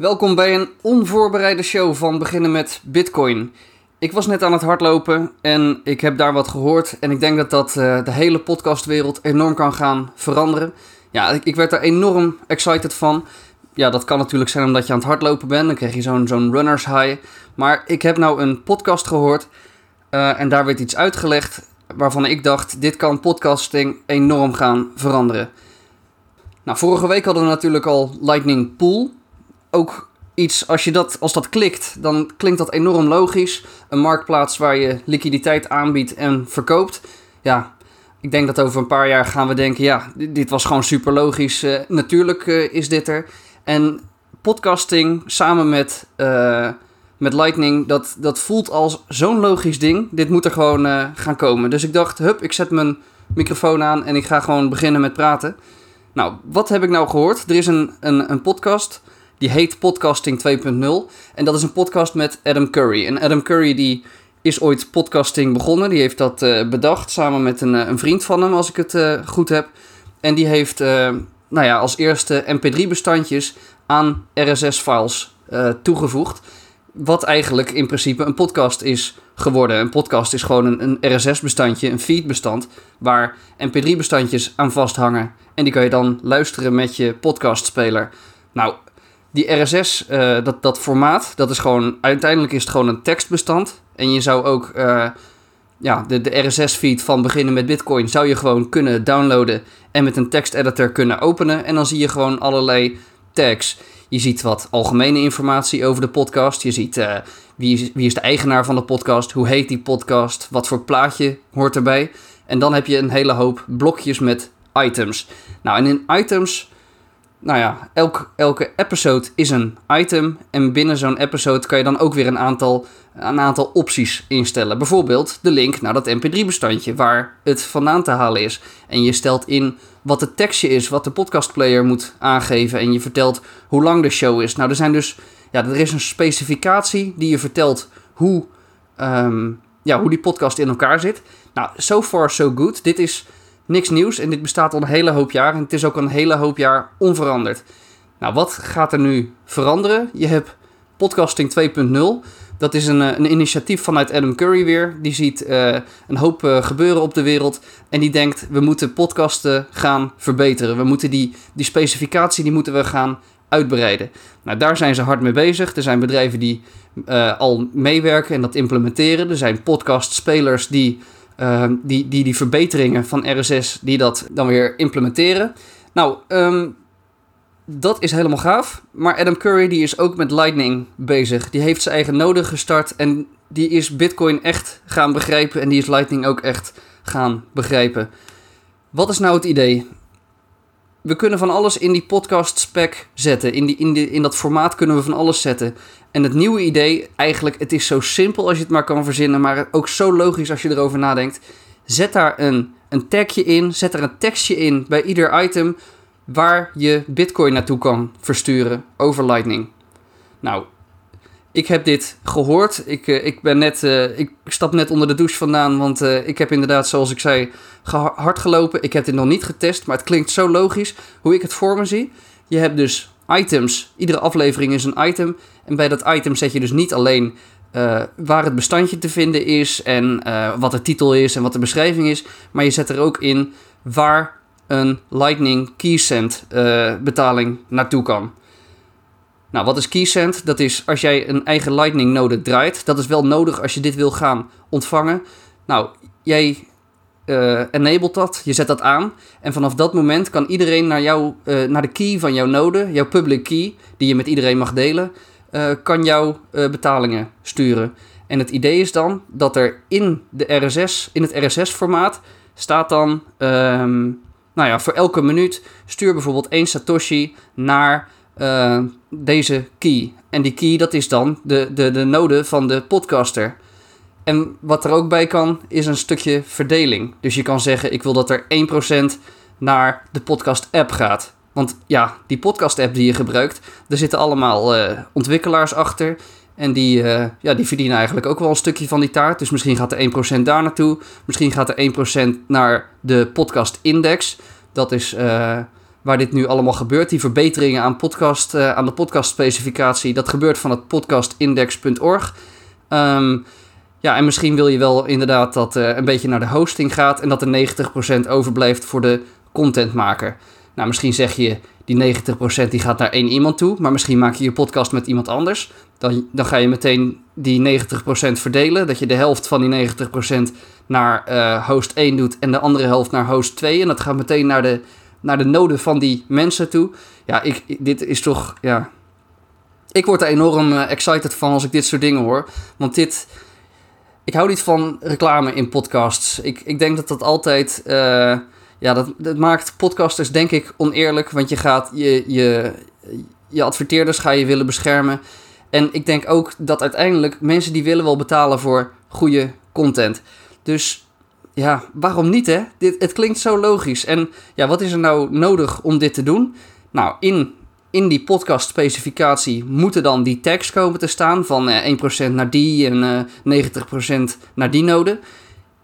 Welkom bij een onvoorbereide show van Beginnen met Bitcoin. Ik was net aan het hardlopen en ik heb daar wat gehoord. En ik denk dat dat uh, de hele podcastwereld enorm kan gaan veranderen. Ja, ik, ik, werd er enorm excited van. Ja, dat kan natuurlijk zijn omdat je aan het hardlopen bent. Dan krijg je zo'n zo'n runners high. Maar ik heb nou een podcast gehoord. Uh, en daar werd iets uitgelegd waarvan ik dacht: dit kan podcasting enorm gaan veranderen. Nou, vorige week hadden we natuurlijk al Lightning Pool. Ook iets, als, je dat, als dat klikt, dan klinkt dat enorm logisch. Een marktplaats waar je liquiditeit aanbiedt en verkoopt. Ja, ik denk dat over een paar jaar gaan we denken: ja, dit was gewoon super logisch. Uh, natuurlijk uh, is dit er. En podcasting samen met, uh, met Lightning, dat, dat voelt als zo'n logisch ding. Dit moet er gewoon gaan komen. Dus ik dacht: hup, ik zet mijn microfoon aan en ik ga gewoon beginnen met praten. Nou, wat heb ik nou gehoord? Er is een, een, een podcast, die heet Podcasting 2.0. En dat is een podcast met Adam Curry. En Adam Curry die is ooit podcasting begonnen. Die heeft dat uh, bedacht samen met een, een, vriend van hem, als ik het uh, goed heb. En die heeft nou ja, als eerste mp3-bestandjes aan RSS-files toegevoegd. Wat eigenlijk in principe een podcast is geworden. Een podcast is gewoon een, een RSS-bestandje, een feed-bestand, waar mp3-bestandjes aan vasthangen. En die kan je dan luisteren met je podcastspeler. Nou, die RSS, uh, dat, dat formaat, dat is gewoon, uiteindelijk is het gewoon een tekstbestand. En je zou ook, uh, ja, de, de RSS-feed van beginnen met Bitcoin zou je gewoon kunnen downloaden en met een teksteditor kunnen openen. En dan zie je gewoon allerlei tags. Je ziet wat algemene informatie over de podcast. Je ziet uh, wie, wie is de eigenaar van de podcast, hoe heet die podcast, wat voor plaatje hoort erbij. En dan heb je een hele hoop blokjes met items. Nou, en in items, nou ja, elk, elke episode is een item. En binnen zo'n episode kan je dan ook weer een aantal, een aantal opties instellen. Bijvoorbeeld de link naar dat mp3-bestandje waar het vandaan te halen is. En je stelt in wat het tekstje is, wat de podcastplayer moet aangeven. En je vertelt hoe lang de show is. Nou, er zijn dus, ja, er is een specificatie die je vertelt hoe, um, ja, hoe die podcast in elkaar zit. Nou, so far so good. Dit is niks nieuws en dit bestaat al een hele hoop jaar. En het is ook een hele hoop jaar onveranderd. Nou, wat gaat er nu veranderen? Je hebt podcasting 2.0. Dat is een, een initiatief vanuit Adam Curry weer. Die ziet uh, een hoop uh, gebeuren op de wereld. En die denkt, we moeten podcasten gaan verbeteren. We moeten die, die specificatie die moeten we gaan uitbreiden. Nou, daar zijn ze hard mee bezig. Er zijn bedrijven die al meewerken en dat implementeren. Er zijn podcastspelers die uh, die, die die verbeteringen van RSS die dat dan weer implementeren. Nou, um, dat is helemaal gaaf. Maar Adam Curry die is ook met Lightning bezig. Die heeft zijn eigen node gestart en die is Bitcoin echt gaan begrijpen en die is Lightning ook echt gaan begrijpen. Wat is nou het idee? We kunnen van alles in die podcast spec zetten. In, die, in, in dat formaat kunnen we van alles zetten. En het nieuwe idee, eigenlijk, het is zo simpel als je het maar kan verzinnen, maar ook zo logisch als je erover nadenkt. Zet daar een, een tagje in, zet er een tekstje in bij ieder item waar je Bitcoin naartoe kan versturen over Lightning. Nou, ik heb dit gehoord. Ik, uh, ik ben net, uh, ik stap net onder de douche vandaan, want uh, ik heb inderdaad, zoals ik zei, hard gelopen. Ik heb dit nog niet getest, maar het klinkt zo logisch hoe ik het voor me zie. Je hebt dus items. Iedere aflevering is een item. En bij dat item zet je dus niet alleen waar het bestandje te vinden is en wat de titel is en wat de beschrijving is. Maar je zet er ook in waar een Lightning Keysend uh, betaling naartoe kan. Nou, wat is Keysend? Dat is als jij een eigen Lightning node draait. Dat is wel nodig als je dit wil gaan ontvangen. Nou, jij uh, enabled dat, je zet dat aan. En vanaf dat moment kan iedereen naar, jou, uh, naar de key van jouw node, jouw public key, die je met iedereen mag delen, uh, kan jouw betalingen sturen. En het idee is dan dat er in, de RSS, in het RSS-formaat staat dan, um, nou ja, voor elke minuut stuur bijvoorbeeld één Satoshi naar deze key. En die key, dat is dan de, de, de node van de podcaster. En wat er ook bij kan, is een stukje verdeling. Dus je kan zeggen, ik wil dat er 1% naar de podcast-app gaat. Want ja, die podcast-app die je gebruikt, er zitten allemaal uh, ontwikkelaars achter. En die, uh, ja, die verdienen eigenlijk ook wel een stukje van die taart. Dus misschien gaat er 1% daar naartoe. Misschien gaat er 1% naar de podcast-index. Dat is waar dit nu allemaal gebeurt. Die verbeteringen aan, podcast, uh, aan de podcastspecificatie, dat gebeurt van het podcastindex.org. Um, ehm, ja, en misschien wil je wel inderdaad dat uh, een beetje naar de hosting gaat en dat er 90% overblijft voor de contentmaker. Nou, misschien zeg je die 90% die gaat naar één iemand toe, maar misschien maak je je podcast met iemand anders. Dan, dan ga je meteen die 90% verdelen, dat je de helft van die 90% naar uh, host 1 doet en de andere helft naar host 2. En dat gaat meteen naar de, naar de noden van die mensen toe. Ja, ik, dit is toch, ja... Ik word er enorm uh, excited van als ik dit soort dingen hoor. Want dit... Ik hou niet van reclame in podcasts. Ik, ik denk dat dat altijd... Uh, ja, dat, dat maakt podcasters denk ik oneerlijk. Want je gaat je, je, je adverteerders ga je willen beschermen. En ik denk ook dat uiteindelijk mensen die willen wel betalen voor goede content. Dus ja, waarom niet hè? Dit, het klinkt zo logisch. En ja, wat is er nou nodig om dit te doen? Nou, in, in die podcast specificatie moeten dan die tags komen te staan van eh, 1% naar die en eh, 90% naar die node.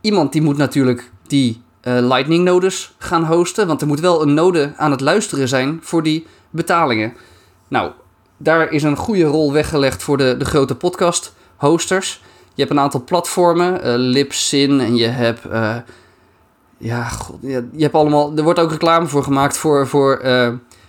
Iemand die moet natuurlijk die uh, Lightning nodes gaan hosten. Want er moet wel een node aan het luisteren zijn voor die betalingen. Nou, daar is een goede rol weggelegd voor de, de grote podcast hosters. Je hebt een aantal platformen, uh, Libsyn en je hebt... Uh, ja, god, je, hebt allemaal... Er wordt ook reclame voor gemaakt voor, voor,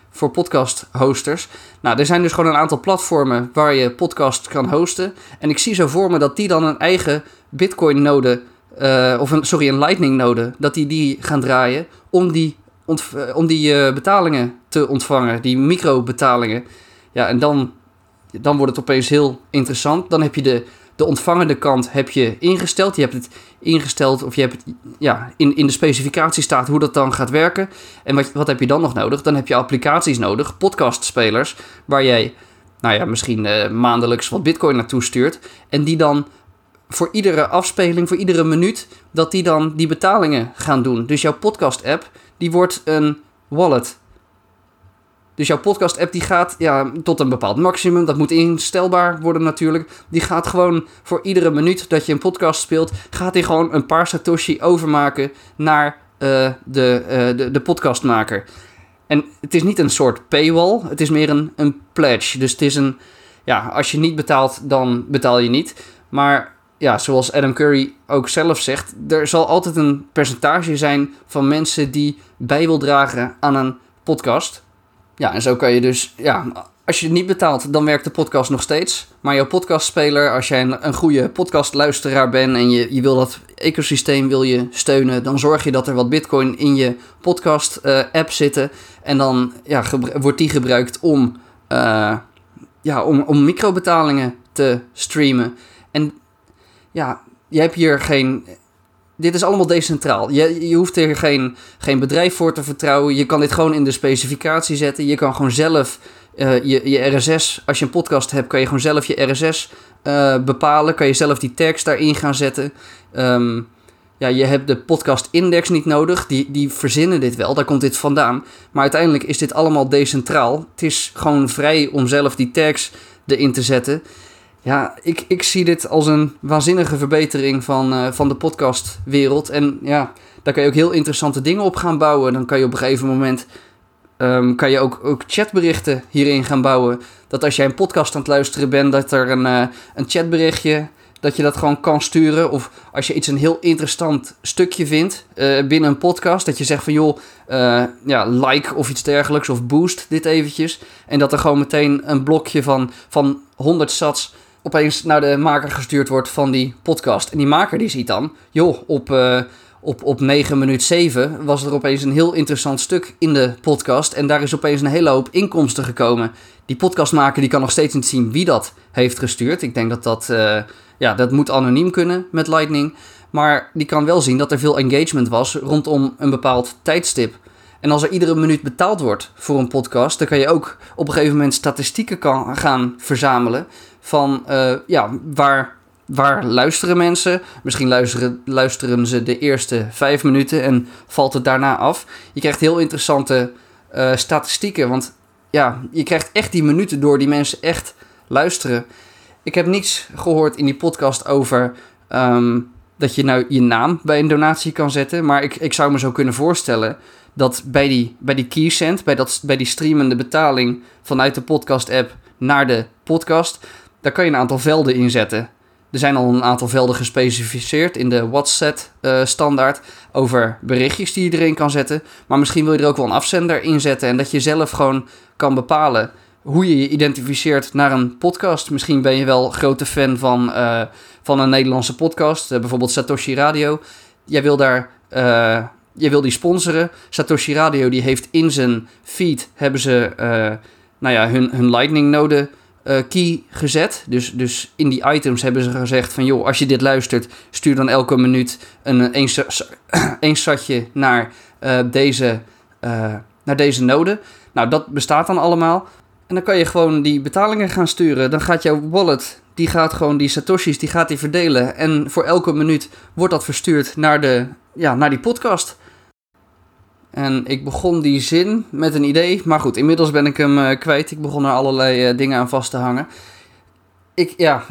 voor podcast hosters. Nou, er zijn dus gewoon een aantal platformen waar je podcast kan hosten. En ik zie zo voor me dat die dan een eigen Bitcoin node uh, of een, sorry, een Lightning-node, dat die die gaan draaien om die, om die betalingen te ontvangen, die microbetalingen. Ja, en dan, dan wordt het opeens heel interessant. Dan heb je de, de ontvangende kant heb je ingesteld. Je hebt het ingesteld of je hebt het, ja, in, in de specificatie staat hoe dat dan gaat werken. En wat, wat heb je dan nog nodig? Dan heb je applicaties nodig, podcastspelers, waar jij nou ja, misschien maandelijks wat bitcoin naartoe stuurt. En die dan voor iedere afspeling, voor iedere minuut, dat die dan die betalingen gaan doen. Dus jouw podcast-app, die wordt een wallet. Dus jouw podcast-app die gaat ja, tot een bepaald maximum. Dat moet instelbaar worden natuurlijk. Die gaat gewoon voor iedere minuut dat je een podcast speelt, gaat die gewoon een paar satoshi overmaken naar uh, de, uh, de, de podcastmaker. En het is niet een soort paywall, het is meer een, een pledge. Dus het is een, ja, als je niet betaalt, dan betaal je niet. Maar ja, zoals Adam Curry ook zelf zegt, er zal altijd een percentage zijn van mensen die bij wil dragen aan een podcast. Ja, en zo kan je dus, ja, als je niet betaalt, dan werkt de podcast nog steeds. Maar jouw podcastspeler, als jij een, een goede podcastluisteraar bent en je, je wil dat ecosysteem wil je steunen, dan zorg je dat er wat bitcoin in je podcast uh, app zitten. En dan ja, wordt die gebruikt om, uh, ja, om, om microbetalingen te streamen. En ja, je hebt hier geen. Dit is allemaal decentraal. Je, je hoeft hier geen, geen bedrijf voor te vertrouwen. Je kan dit gewoon in de specificatie zetten. Je kan gewoon zelf uh, je, je RSS, als je een podcast hebt, kan je gewoon zelf je RSS eh, bepalen. Kan je zelf die tekst daarin gaan zetten. Um, ja, je hebt de podcast index niet nodig. Die, die verzinnen dit wel, daar komt dit vandaan. Maar uiteindelijk is dit allemaal decentraal. Het is gewoon vrij om zelf die tags erin te zetten. Ja, ik, ik zie dit als een waanzinnige verbetering van, uh, van de podcastwereld. En ja, daar kan je ook heel interessante dingen op gaan bouwen. Dan kan je op een gegeven moment um, kan je ook, ook chatberichten hierin gaan bouwen. Dat als jij een podcast aan het luisteren bent, dat er een, uh, een chatberichtje, dat je dat gewoon kan sturen. Of als je iets een heel interessant stukje vindt uh, binnen een podcast, dat je zegt van joh, ja, like of iets dergelijks, of boost dit eventjes. En dat er gewoon meteen een blokje van, van 100 sats opeens naar de maker gestuurd wordt van die podcast. En die maker die ziet dan, joh, op, uh, op, op 9 minuut 7 was er opeens een heel interessant stuk in de podcast. En daar is opeens een hele hoop inkomsten gekomen. Die podcastmaker die kan nog steeds niet zien wie dat heeft gestuurd. Ik denk dat dat, uh, ja, dat moet anoniem kunnen met Lightning. Maar die kan wel zien dat er veel engagement was rondom een bepaald tijdstip. En als er iedere minuut betaald wordt voor een podcast, dan kan je ook op een gegeven moment statistieken kan gaan verzamelen van uh, ja, waar, waar luisteren mensen. Misschien luisteren, luisteren ze de eerste vijf minuten en valt het daarna af. Je krijgt heel interessante uh, statistieken, want ja, je krijgt echt die minuten door die mensen echt luisteren. Ik heb niets gehoord in die podcast over um, dat je nou je naam bij een donatie kan zetten, maar ik, ik zou me zo kunnen voorstellen dat bij die, bij die keysend, bij, dat, bij die streamende betaling vanuit de podcast-app naar de podcast, daar kan je een aantal velden inzetten. Er zijn al een aantal velden gespecificeerd in de WhatsApp-standaard over berichtjes die je erin kan zetten. Maar misschien wil je er ook wel een afzender in zetten en dat je zelf gewoon kan bepalen hoe je je identificeert naar een podcast. Misschien ben je wel grote fan van, uh, van een Nederlandse podcast, uh, bijvoorbeeld Satoshi Radio. Jij wil daar. Uh, jij wil die sponsoren. Satoshi Radio die heeft in zijn feed hebben ze nou ja, hun, hun Lightning node key gezet. Dus, dus in die items hebben ze gezegd van joh, als je dit luistert, stuur dan elke minuut een, een, een satje naar, deze, naar deze node. Nou, dat bestaat dan allemaal. En dan kan je gewoon die betalingen gaan sturen. Dan gaat jouw wallet, die gaat gewoon die satoshis, die gaat die verdelen. En voor elke minuut wordt dat verstuurd naar, de, ja, naar die podcast. En ik begon die zin met een idee. Maar goed, inmiddels ben ik hem uh, kwijt. Ik begon er allerlei uh, dingen aan vast te hangen. Ik, ja,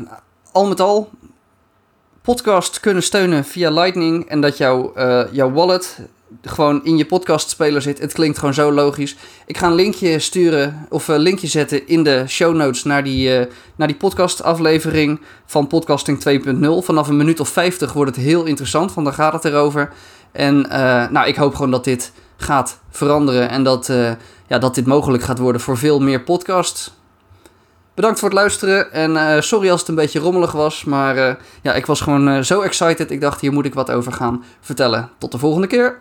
al met al, podcast kunnen steunen via Lightning. En dat jouw, uh, jouw wallet gewoon in je podcastspeler zit. Het klinkt gewoon zo logisch. Ik ga een linkje sturen of een linkje zetten in de show notes naar die, uh, naar die podcastaflevering van Podcasting 2.0. Vanaf een minuut of 50 wordt het heel interessant, want dan gaat het erover. En uh, nou, ik hoop gewoon dat dit gaat veranderen en dat, ja, dat dit mogelijk gaat worden voor veel meer podcasts. Bedankt voor het luisteren en sorry als het een beetje rommelig was, maar ja, ik was gewoon zo excited. Ik dacht, hier moet ik wat over gaan vertellen. Tot de volgende keer.